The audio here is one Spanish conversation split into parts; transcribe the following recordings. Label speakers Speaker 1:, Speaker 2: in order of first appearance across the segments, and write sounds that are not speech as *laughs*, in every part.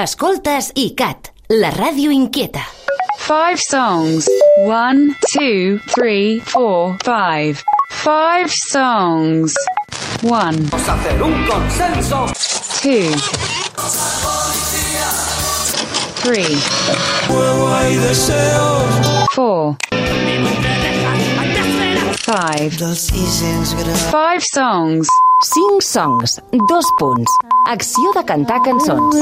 Speaker 1: Escoltes ICAT, la ràdio inquieta.
Speaker 2: Five songs. One, two, three, four, five. Five songs. One,
Speaker 3: Vamos a hacer un consenso.
Speaker 2: two, three, four, five. Five songs.
Speaker 1: 5 songs, dos punts. Acció de cantar cançons.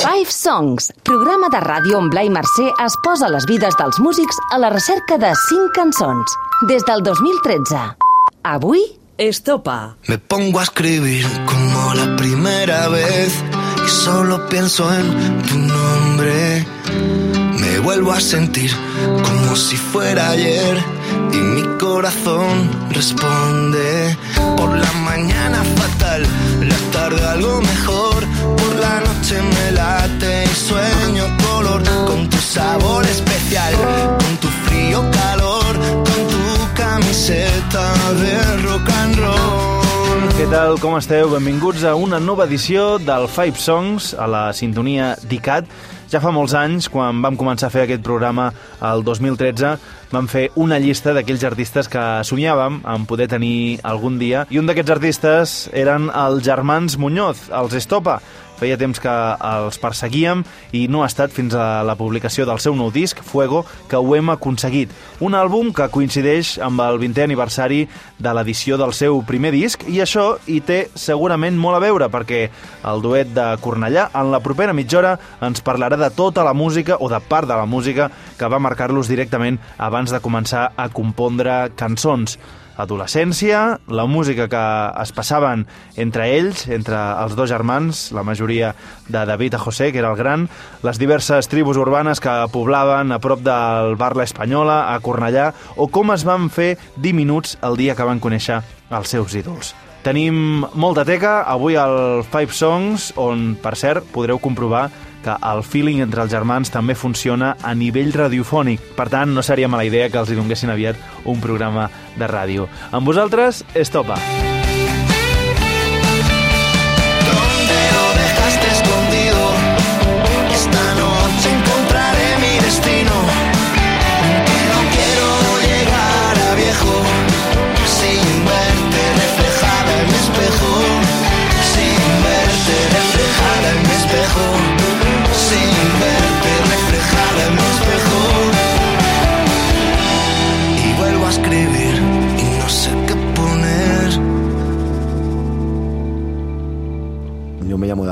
Speaker 1: Five Songs, programa de ràdio on Blai Mercè es posa les vides dels músics a la recerca de 5 cançons. Des del 2013. Avui, Estopa.
Speaker 4: Me pongo a escribir como la primera vez y solo pienso en tu nombre. Me vuelvo a sentir como si fuera ayer y mi corazón responde. Por la mañana fatal, la tarde algo mejor. Por la noche me late y sueño color con tu sabor especial, con tu frío calor, con tu camiseta de rock and roll.
Speaker 5: Què tal, com esteu? Benvinguts a una nova edició del Five Songs a la sintonia d'ICAT. Ja fa molts anys, quan vam començar a fer aquest programa el 2013, vam fer una llista d'aquells artistes que somiàvem en poder tenir algun dia, i un d'aquests artistes eren els germans Muñoz, els Estopa. Feia temps que els perseguíem i no ha estat fins a la publicació del seu nou disc, Fuego, que ho hem aconseguit. Un àlbum que coincideix amb el 20è aniversari de l'edició del seu primer disc i això hi té segurament molt a veure perquè el duet de Cornellà en la propera mitja hora ens parlarà de tota la música o de part de la música que va marcar-los directament abans de començar a compondre cançons adolescència, la música que es passaven entre ells, entre els dos germans, la majoria de David a José, que era el gran, les diverses tribus urbanes que poblaven a prop del bar La Espanyola, a Cornellà, o com es van fer diminuts el dia que van conèixer els seus ídols. Tenim molta teca, avui al Five Songs, on, per cert, podreu comprovar que el feeling entre els germans també funciona a nivell radiofònic. Per tant, no seria mala idea que els hi donguessin aviat un programa de ràdio. Amb vosaltres, Estopa.
Speaker 4: ¿Dónde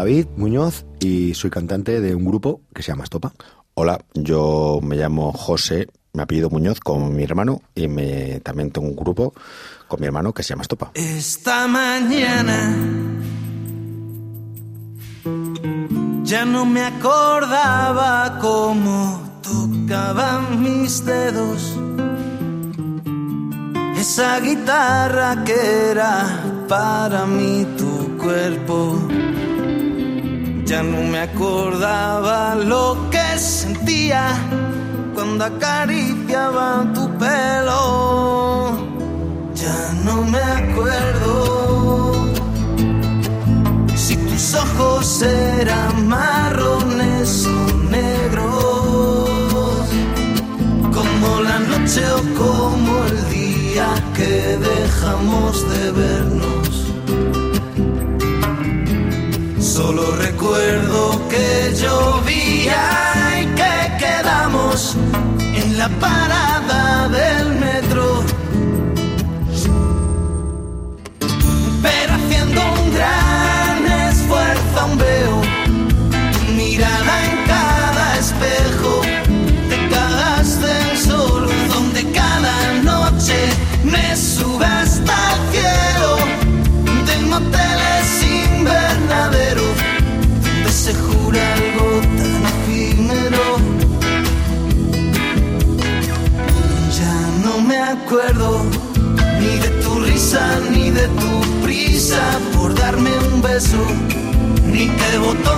Speaker 6: David Muñoz y soy cantante de un grupo que se llama Estopa.
Speaker 7: Hola, yo me llamo José, me apellido Muñoz con mi hermano y me, también tengo un grupo con mi hermano que se llama Estopa.
Speaker 4: Esta mañana ya no me acordaba cómo tocaban mis dedos esa guitarra que era para mí tu cuerpo. Ya no me acordaba lo que sentía cuando acariciaba tu pelo. Ya no me acuerdo si tus ojos eran marrones o negros, como la noche o como el día que dejamos de vernos. Recuerdo que llovía y que quedamos en la parada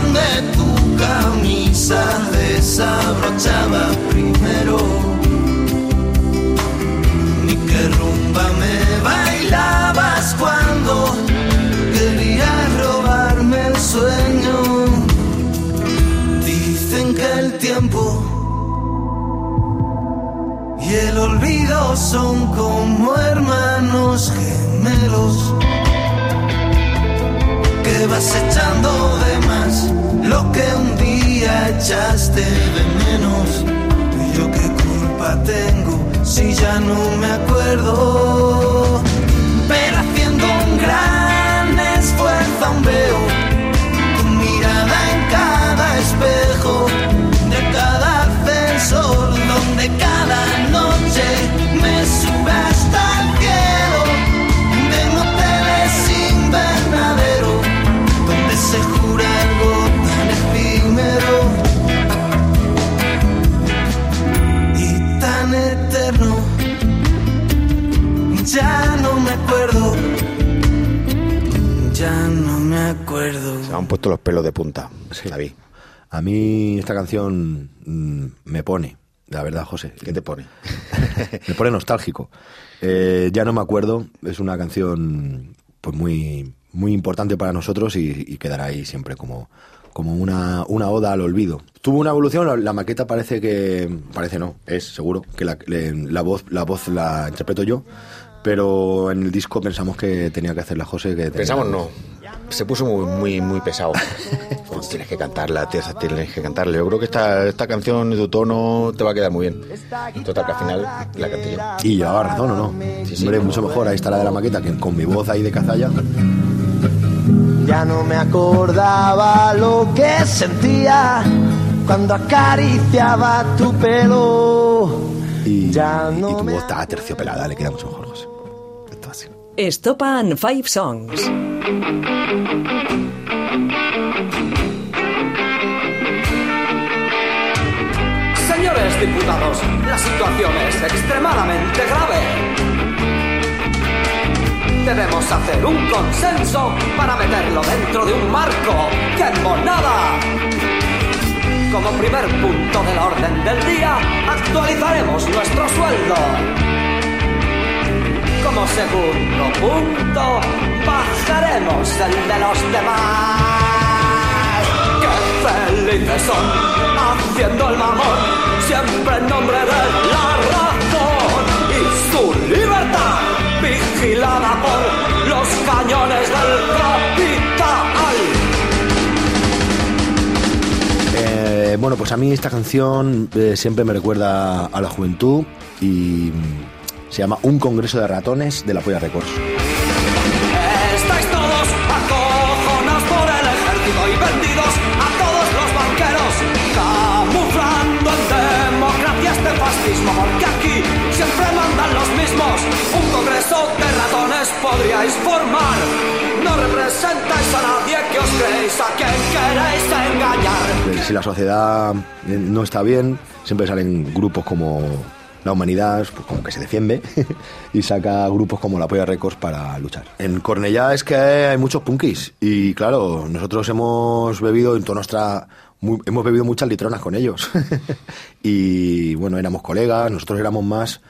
Speaker 4: qué botón de tu camisa desabrochaba primero, ni qué rumba me bailabas cuando querías robarme el sueño. el tiempo y el olvido son como hermanos gemelos que vas echando de más lo que un día echaste de menos. Y yo qué culpa tengo si ya no me acuerdo. Pero haciendo un gran esfuerzo aún veo tu mirada en cada espejo
Speaker 7: puesto los pelos de punta, David.
Speaker 6: A mí esta canción mm, me pone, la verdad, José.
Speaker 7: ¿Qué te pone? *laughs*
Speaker 6: me pone nostálgico. Eh, ya no me acuerdo, es una canción pues muy, muy importante para nosotros y, y quedará ahí siempre como, como una, una oda al olvido. Tuvo una evolución, la, la maqueta parece que, parece no, es seguro, que la, voz, la voz la interpreto yo, pero en el disco pensamos que tenía que hacerla José. Que tenía-
Speaker 7: Pensamos no. Se puso muy, muy, muy pesado. *laughs* Pues tienes que cantarla, tienes, tienes que cantarla. Yo creo que esta, esta canción, tu tono, te va a quedar muy bien. Total, que al final la canté yo.
Speaker 6: Y llevaba razón, ¿o no?
Speaker 7: Sí, sí.
Speaker 6: Hombre, mucho mejor, ahí está la de la maqueta, que con mi voz ahí de cazalla.
Speaker 4: Ya no me acordaba lo que sentía cuando acariciaba tu pelo.
Speaker 6: Y,
Speaker 4: Ya
Speaker 6: y tu voz está terciopelada, le queda mucho mejor, José.
Speaker 8: Estopa en Five Songs.
Speaker 9: Señores diputados, la situación es extremadamente grave. Debemos hacer un consenso para meterlo dentro de un marco. ¡Qué monada! Como primer punto del orden del día, actualizaremos nuestro sueldo. Segundo punto, bajaremos el de los demás. ¡Qué felices son! Haciendo el mamón, siempre en nombre de la razón y su libertad, vigilada por los cañones del capital.
Speaker 6: Eh, bueno, pues a mí esta canción eh, siempre me recuerda a la juventud y se llama Un Congreso de Ratones de la Polla Records.
Speaker 9: Estáis todos acojonados por el ejército y vendidos a todos los banqueros, camuflando en democracia este fascismo, porque aquí siempre mandan los mismos. Un congreso de ratones podríais formar. No representáis a nadie que os creéis, a quien queréis engañar.
Speaker 6: Eh, Si la sociedad eh, no está bien, siempre salen grupos como la humanidad, pues como que se defiende, *laughs* y saca grupos como la Polla Records para luchar. En Cornellá es que hay muchos punkis, y claro, nosotros hemos bebido en toda nuestra... mu- hemos bebido muchas litronas con ellos. *laughs* y bueno, éramos colegas, nosotros éramos más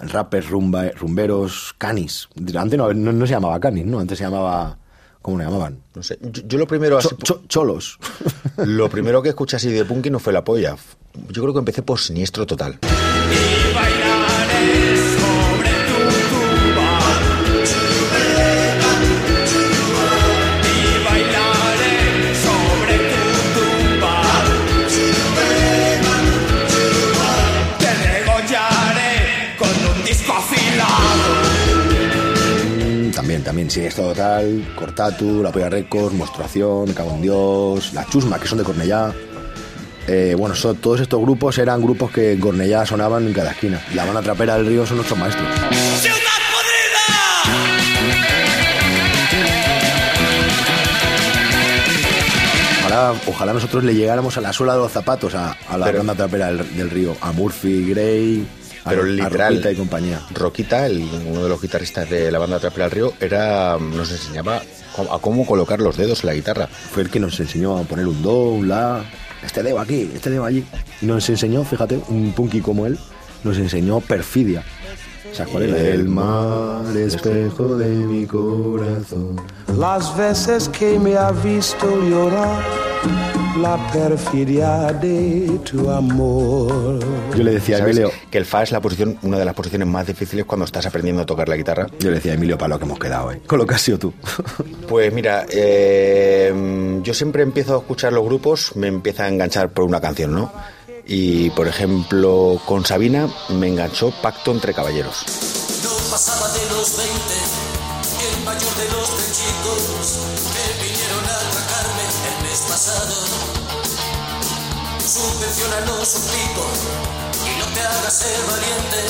Speaker 6: rappers, rumba, rumberos, canis. Antes no, no, no se llamaba canis, ¿no? Antes se llamaba... ¿Cómo le llamaban?
Speaker 7: No sé, yo, yo lo primero así,
Speaker 6: Cho- cho- cholos. *laughs*
Speaker 7: lo primero que escuché así de punky no fue la polla. Yo creo que empecé por siniestro total.
Speaker 6: También, esto total, Cortatu, La Polla Records, Mostración, Cago en Dios, La Chusma, que son de Cornellá. Eh, bueno, so- todos estos grupos eran grupos que en Cornellá sonaban en cada esquina. La banda trapera del río son nuestros maestros. Ojalá, ojalá nosotros le llegáramos a la suela de los zapatos a, a la
Speaker 7: Pero-
Speaker 6: banda trapera del, del río, a Murphy, Gray,
Speaker 7: Pero
Speaker 6: a
Speaker 7: literal.
Speaker 6: Roquita y compañía.
Speaker 7: Roquita, el- uno de los guitarristas de la banda Trapera del Río, era, nos enseñaba cómo- a cómo colocar los dedos en la guitarra.
Speaker 6: fue el que nos enseñó a poner un do, un la, este dedo aquí, este dedo allí. Y nos enseñó, fíjate, un punky como él, nos enseñó perfidia. ¿Sabes cuál era? El mar espejo de mi corazón.
Speaker 4: Las veces que me ha visto llorar
Speaker 10: la perfidia de tu amor.
Speaker 6: Yo le decía a
Speaker 7: ¿Sabes
Speaker 6: Emilio,
Speaker 7: que el fa es la posición, una de las posiciones más difíciles cuando estás aprendiendo a tocar la guitarra?
Speaker 6: yo le decía a Emilio para lo que hemos quedado hoy. Con lo que has sido tú. *laughs*
Speaker 7: Pues mira, eh, yo siempre empiezo a escuchar los grupos, me empieza a enganchar por una canción, ¿no? Y por ejemplo, con Sabina me enganchó Pacto entre Caballeros.
Speaker 3: No pasaba de los 20, el mayor de los tres chicos que vinieron a atracarme el mes pasado. Subvencionanos un pico y no te hagas ser valiente,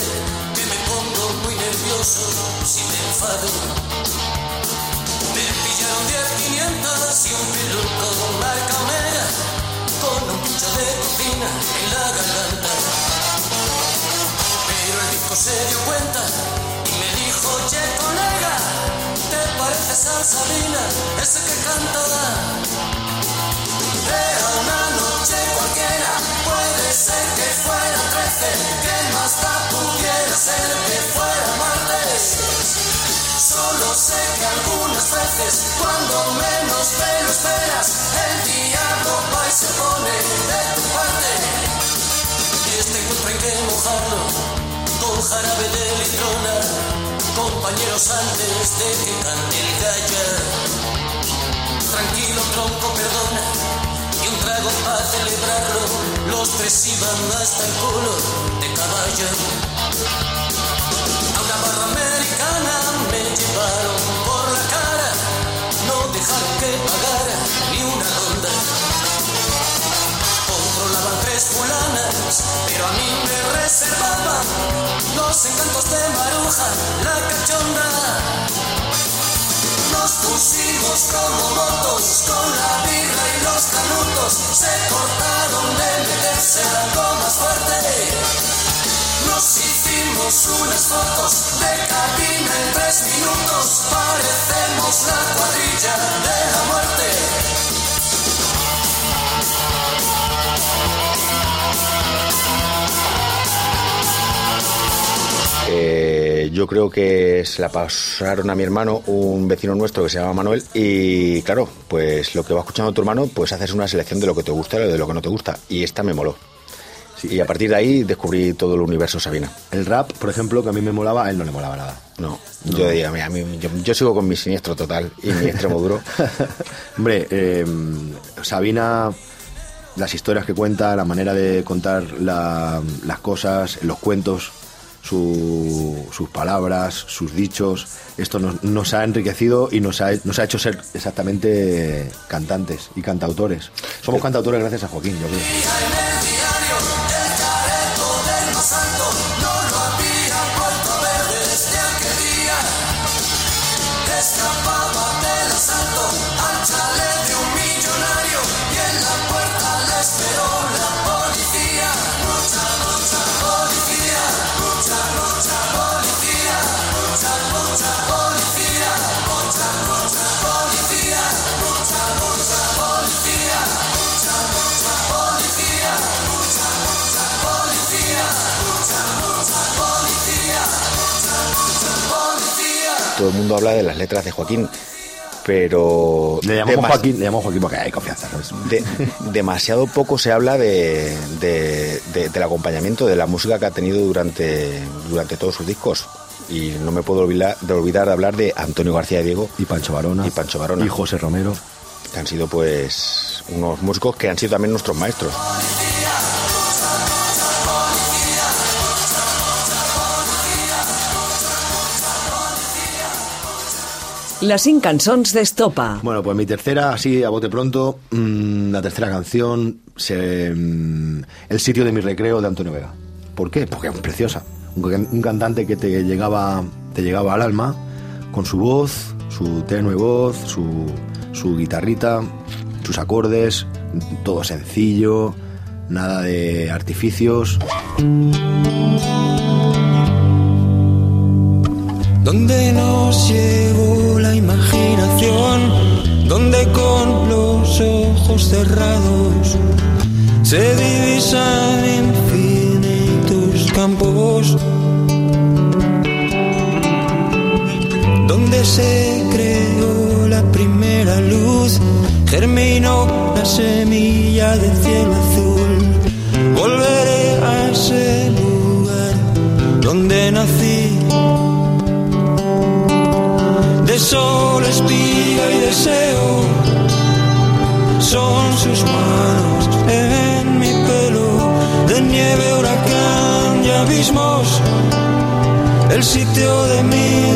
Speaker 3: que me pongo muy nervioso si me enfado. Me pillaron 10 500 y un piloto marca pucho de cocina en la garganta. Pero el disco se dio cuenta y me dijo, che colega, ¿te pareces a Sabina, ese que canta? Era una noche cualquiera, puede ser que fuera 13, que más da pudiera ser que fuera martes. Solo sé que algunas veces, cuando menos te lo esperas, el diablo va y se pone de tu parte. Y este encuentro hay que mojarlo con jarabe de litrona, compañeros antes de que cante el gallo. Tranquilo tronco, perdona, y un trago para celebrarlo. Los tres iban hasta el culo de caballo. Llevaron por la cara, no dejaron que pagara ni una ronda. Controlaban tres fulanas, pero a mí me reservaban los encantos de Maruja, la cachonda. Nos pusimos como motos con la birra y los canutos, se cortaron de meterse algo más fuerte. Nos unas fotos de minutos, parecemos la cuadrilla de la muerte.
Speaker 7: Eh, yo creo que se la pasaron a mi hermano, un vecino nuestro que se llama Manuel, y claro, pues lo que va escuchando tu hermano, pues haces una selección de lo que te gusta y de lo que no te gusta. Y esta me moló. Y a partir de ahí descubrí todo el universo Sabina.
Speaker 6: El rap, por ejemplo, que a mí me molaba, a él no le molaba nada.
Speaker 7: No, yo diría, a mí, yo, yo sigo con mi siniestro total y mi extremo duro. *laughs*
Speaker 6: Hombre, eh, Sabina, las historias que cuenta, la manera de contar la- las cosas, los cuentos, su- sus palabras, sus dichos, esto nos, nos ha enriquecido y nos ha, nos ha hecho ser exactamente cantantes y cantautores. Somos cantautores gracias a Joaquín, yo creo.
Speaker 7: Mundo habla de las letras de Joaquín, pero...
Speaker 6: Le llamamos Joaquín, le llamamos Joaquín porque hay confianza,
Speaker 7: demasiado poco se habla de, de- de- del acompañamiento de la música que ha tenido durante, durante todos sus discos. Y no me puedo olvidar de, olvidar de hablar de Antonio García Diego
Speaker 6: Y Pancho Barona.
Speaker 7: y Pancho Barona,
Speaker 6: Y José Romero.
Speaker 7: que han sido pues unos músicos que han sido también nuestros maestros.
Speaker 8: Les cinc cançons d'Estopa.
Speaker 6: Bueno, pues mi tercera, así a bote pronto, mm, la tercera canción, se, mm, El sitio de mi recreo de Antonio Vega. ¿Por qué? Porque es preciosa. Un, can- un cantante que te llegaba, te llegaba al alma, con su voz, su tenue voz, su, su guitarrita, sus acordes, todo sencillo, nada de artificios.
Speaker 10: donde nos llevó donde con los ojos cerrados se divisan infinitos campos, donde se creó la primera luz, germinó la semilla del cielo azul. Sitio de mi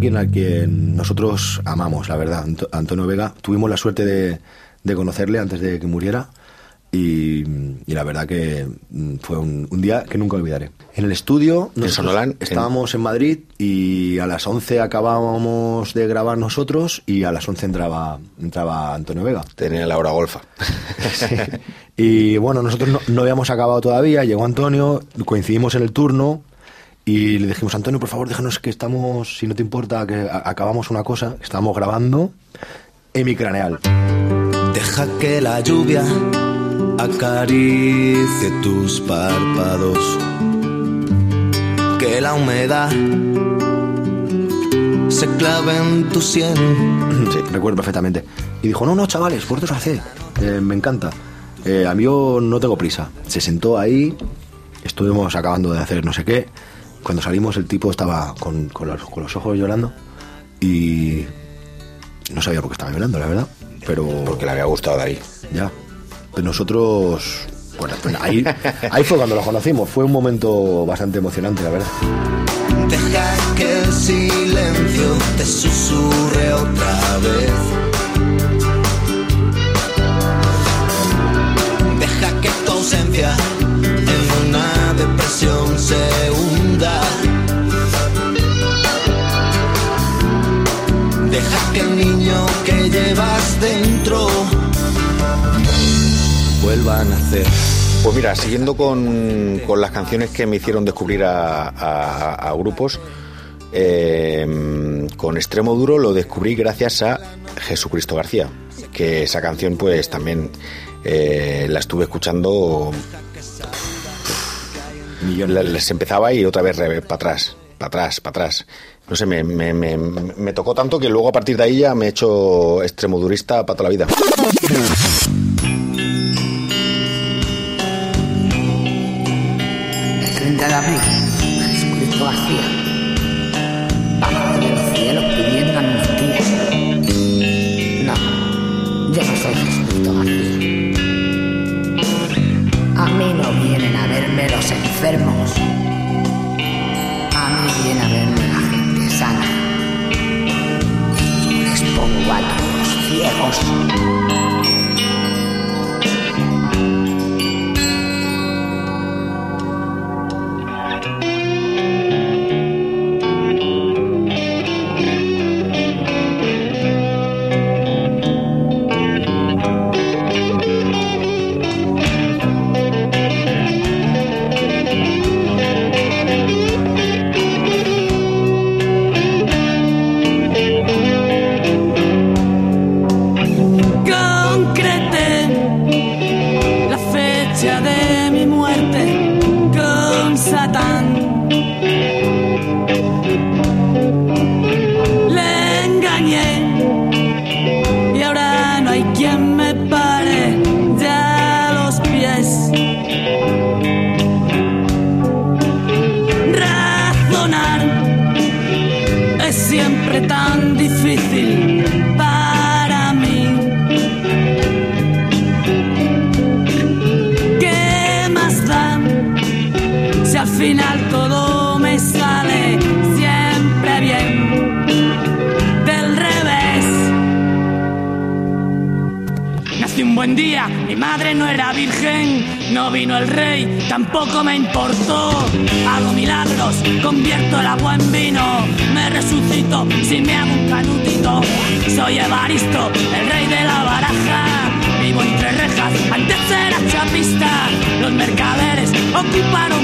Speaker 6: Alguien a quien nosotros amamos, la verdad, Anto- Antonio Vega. Tuvimos la suerte de, de conocerle antes de que muriera y, y la verdad que mm, fue un, un día que nunca olvidaré. En el estudio
Speaker 7: Sonolán, en-
Speaker 6: estábamos en Madrid y a las 11 acabábamos de grabar nosotros y a las 11 entraba, entraba Antonio Vega.
Speaker 7: Tenía la hora golfa. *laughs*
Speaker 6: Y bueno, nosotros no, no habíamos acabado todavía, llegó Antonio, coincidimos en el turno y le dijimos, Antonio, por favor, déjanos que estamos, si no te importa, que acabamos una cosa, que estábamos grabando hemicraneal.
Speaker 4: Deja que la lluvia acaricie tus párpados. Que la humedad se clave en tu sien. *clears throat*
Speaker 6: Sí, recuerdo perfectamente. Y dijo, no, no, chavales, vosotros haced, eh, me encanta. Eh, a mí yo no tengo prisa. Se sentó ahí, estuvimos acabando de hacer no sé qué. Cuando salimos el tipo estaba con, con los, con los ojos llorando y no sabía por qué estaba llorando, la verdad. Pero
Speaker 7: Porque le había gustado de ahí.
Speaker 6: ya. Pero nosotros, bueno, ahí, *laughs* ahí fue cuando lo conocimos. Fue un momento bastante emocionante, la verdad.
Speaker 4: Deja que el silencio te susurre otra vez. Deja que tu ausencia en una depresión se dentro vuelva a nacer.
Speaker 7: Pues mira, siguiendo con, con las canciones que me hicieron descubrir a, a- a grupos, eh, con Extremo Duro lo descubrí gracias a Jesucristo García, que esa canción pues también eh, la estuve escuchando, la- les empezaba y otra vez para atrás, para atrás, para atrás. No sé, me, me- me- tocó tanto que luego a partir de ahí ya me he hecho extremodurista para toda la vida.
Speaker 11: El 30 de abril, Jesucristo García, bajaba de los cielos pidiendo amnistía. No, yo no soy. A mí no vienen a verme los enfermos. Todos
Speaker 12: tampoco me importó. Hago milagros, convierto el agua en vino, me resucito si me hago un canutito. Soy Evaristo, el rey de la baraja, vivo entre rejas, antes era chapista. Los mercaderes ocuparon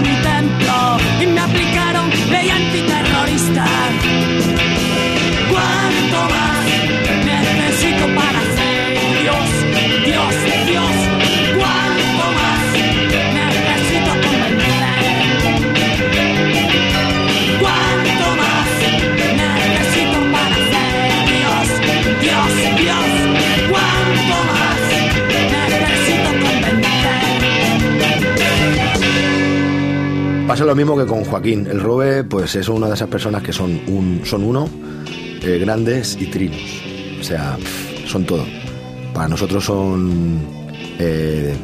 Speaker 6: mismo que con Joaquín. El Robe, pues es una de esas personas que son, un, son uno, eh, grandes y trinos. O sea, son todo. Para nosotros son, eh,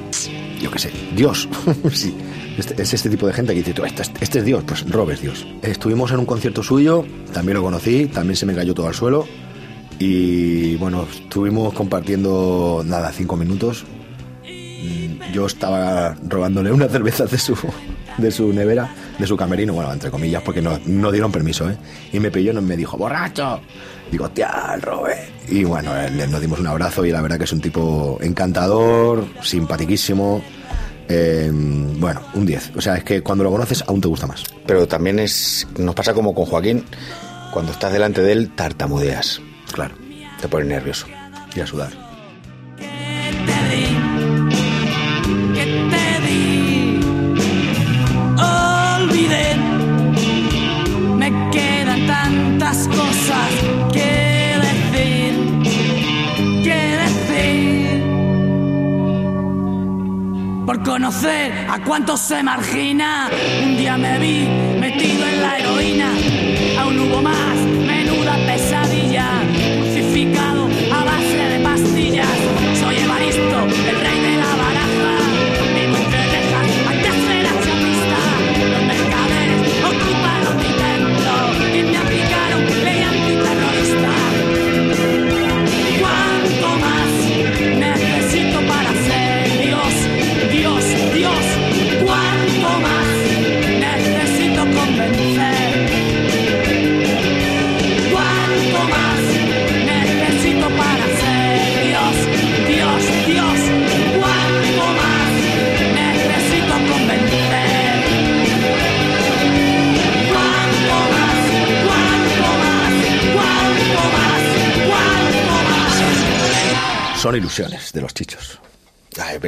Speaker 6: yo qué sé, Dios. *laughs* sí. Este- es este tipo de gente que dice, tú, este, es- este es Dios. Pues Robe es Dios. Estuvimos en un concierto suyo, también lo conocí, también se me cayó todo al suelo. Y bueno, estuvimos compartiendo, nada, cinco minutos. Mm, Yo estaba robándole unas *laughs* cervezas de su, de su nevera, de su camerino, bueno, entre comillas, porque no, no dieron permiso, ¿eh? Y me pilló y me dijo, ¡borracho! Digo, ¡tía, el Robe! Y bueno, eh, le- nos dimos un abrazo y la verdad que es un tipo encantador, simpatiquísimo. eh, bueno, un 10. O sea, es que cuando lo conoces aún te gusta más.
Speaker 7: Pero también es nos pasa como con Joaquín, cuando estás delante de él tartamudeas.
Speaker 6: Claro.
Speaker 7: Te pones nervioso.
Speaker 6: Y a sudar.
Speaker 12: A cuántos se margina, un día me vi metido en la heroína. Aún hubo más,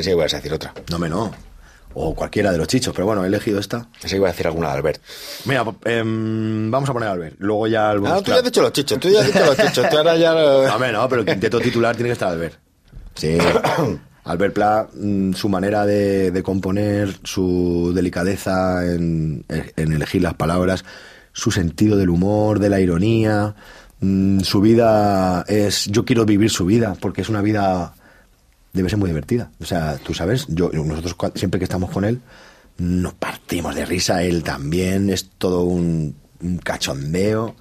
Speaker 7: pensé que ibas a decir otra.
Speaker 6: No me no. O cualquiera de los chichos, pero bueno, he elegido esta.
Speaker 7: Pensé que iba a decir alguna de Albert.
Speaker 6: Mira, em, vamos a poner a Albert. Luego ya el
Speaker 7: Ah, tú ya has dicho los chichos, tú ya has dicho los chichos, tú ahora ya... lo- *laughs*
Speaker 6: No, hombre, no, pero el quinteto titular tiene que estar Albert. Sí. *coughs* Albert Pla, mm, su manera de, de componer, su delicadeza en, en elegir las palabras, su sentido del humor, de la ironía, mm, su vida es... Yo quiero vivir su vida, porque es una vida... Debe ser muy divertida. O sea, tú sabes, yo, nosotros siempre que estamos con él, nos partimos de risa, él también, es todo un, un cachondeo,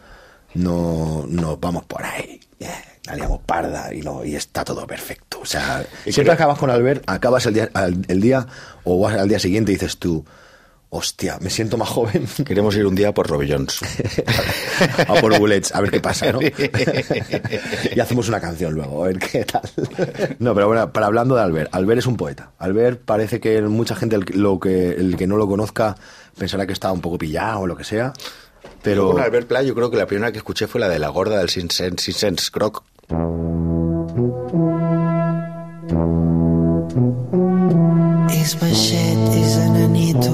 Speaker 6: no nos vamos por ahí, eh, la liamos parda y, no, y está todo perfecto. O sea, siempre acabas con Albert, acabas el día, el día o vas al día siguiente y dices tú, hostia, me siento más joven. *laughs*
Speaker 7: Queremos ir un día por Robbie Jones.
Speaker 6: a por bullets, a ver qué pasa, ¿no? *laughs* y hacemos una canción luego, a ver qué tal. No, pero bueno, para hablando de Albert, Albert es un poeta. Albert parece que mucha gente, el, que- lo que, el que no lo conozca, pensará que está un poco pillado o lo que sea. Pero
Speaker 7: Albert Pla, yo creo que la primera que escuché fue la de la gorda del Sin Sense, Sin Sense Croc.
Speaker 10: Baixet, és enanito,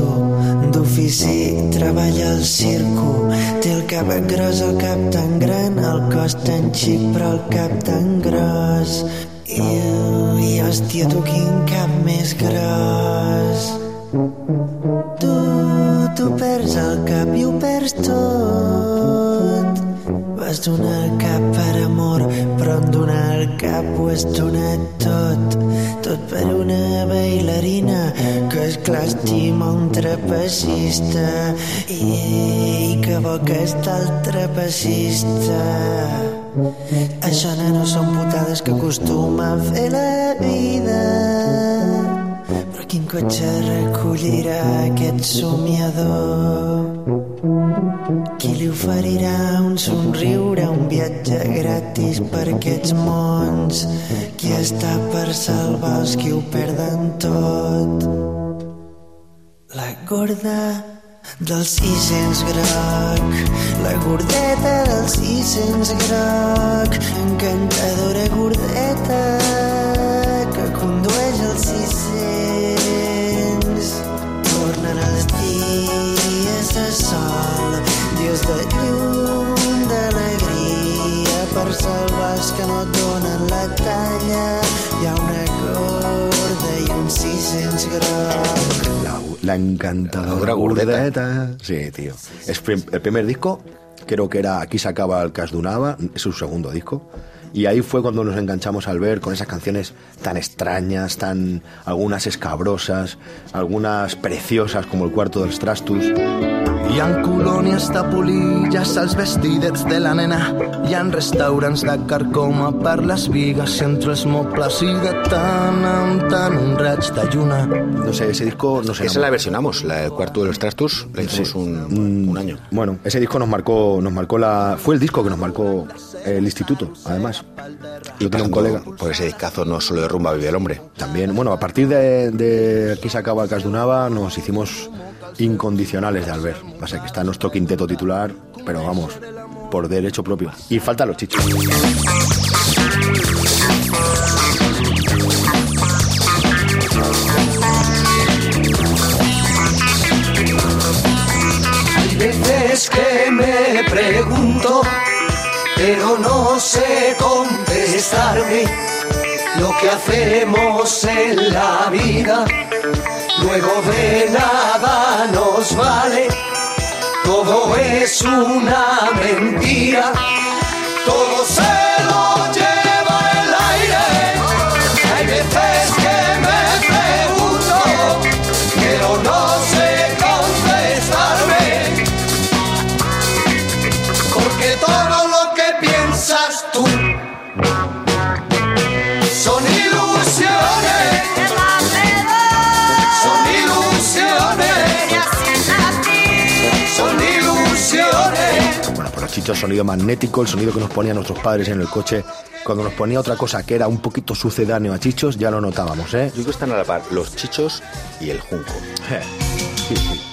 Speaker 10: d'ofici, treballa al circo. Té el cap gros, el cap tan gran, el cos tan xic, però el cap tan gros. I, i hòstia, tu quin cap més gros. Tu, tu perds el cap i ho perds tot.
Speaker 13: has donat el cap per amor, però en donar cap ho has donat tot. Tot per una bailarina que és clar estima un trapecista. I que bo que està el trapecista. Això, nano, són putades que acostuma a fer la vida. Però quin cotxe recollirà aquest somiador? Qui li oferirà un somriure, un viatge gratis per aquests mons? Qui està per salvar els qui ho perden tot? La gorda del 600 groc, la gordeta del 600 groc, encantadora gordeta que condueix el 600. Tornen els dies de dies de llum, d'alegria, per salvar els que no et donen la talla. Hi ha una gorda i un 600 groc.
Speaker 6: La, la encantadora gordeta. Sí, tío. Es prim- el primer disco, creo que era Aquí se acaba el Dunava, es su segundo disco. Y ahí fue cuando nos enganchamos al ver con esas canciones tan extrañas, tan algunas escabrosas, algunas preciosas como el cuarto dels Trastus.
Speaker 14: Hi ha colònies de polilles als vestidets de la nena. Hi ha restaurants de carcoma per les vigues i entre els mobles i de tant en tant un raig de lluna.
Speaker 6: No sé, ese disco no sé.
Speaker 7: Esa la versionamos, la del cuarto de los trastos, la hicimos un, un año.
Speaker 6: Bueno, ese disco nos marcó, nos marcó la. Fue el disco que nos marcó el instituto, además. Yo tenía un colega.
Speaker 7: Por ese discazo no solo de rumba vive el hombre.
Speaker 6: También, bueno, a partir de, de aquí se acaba el Cas Dunava, nos hicimos incondicionales de Albert. Sea que está nuestro quinteto titular, pero vamos, por derecho propio. Y faltan los chichos.
Speaker 9: Hay veces que me pregunto, pero no sé contestarme lo que hacemos en la vida. Luego de nada nos vale, todo es una mentira, todo se
Speaker 6: Chichos, sonido magnético, el sonido que nos ponían nuestros padres en el coche. Cuando nos ponía otra cosa que era un poquito sucedáneo a chichos, ya lo notábamos, ¿eh?
Speaker 7: Yo creo que están a la par los chichos y el junco. *laughs*
Speaker 6: Sí, sí.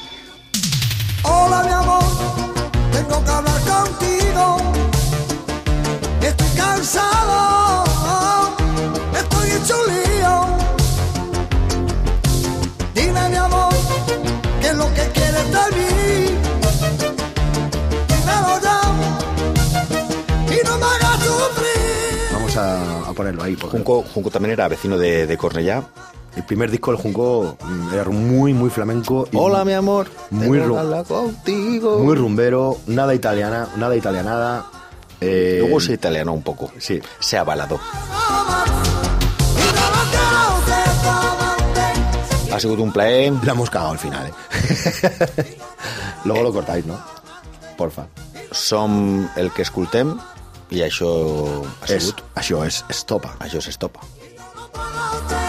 Speaker 6: Ponerlo ahí. porque
Speaker 7: Junco, Junco también era vecino de, de Cornellá.
Speaker 6: El primer disco del Junco mm, era muy, muy flamenco. y
Speaker 7: Hola, mi amor.
Speaker 6: Muy,
Speaker 7: tengo
Speaker 6: ru-
Speaker 7: que hablar contigo.
Speaker 6: muy rumbero, nada italiana, nada italianada. eh,
Speaker 7: Luego se italianó un poco.
Speaker 6: Sí.
Speaker 7: Se ha avalado. Ha sido un plaer.
Speaker 6: La hemos cagado al final, ¿eh? *laughs* Luego lo cortáis, ¿no? Porfa.
Speaker 7: Som el que escoltem I això ha sigut...
Speaker 6: És, això és estopa.
Speaker 7: Això és estopa.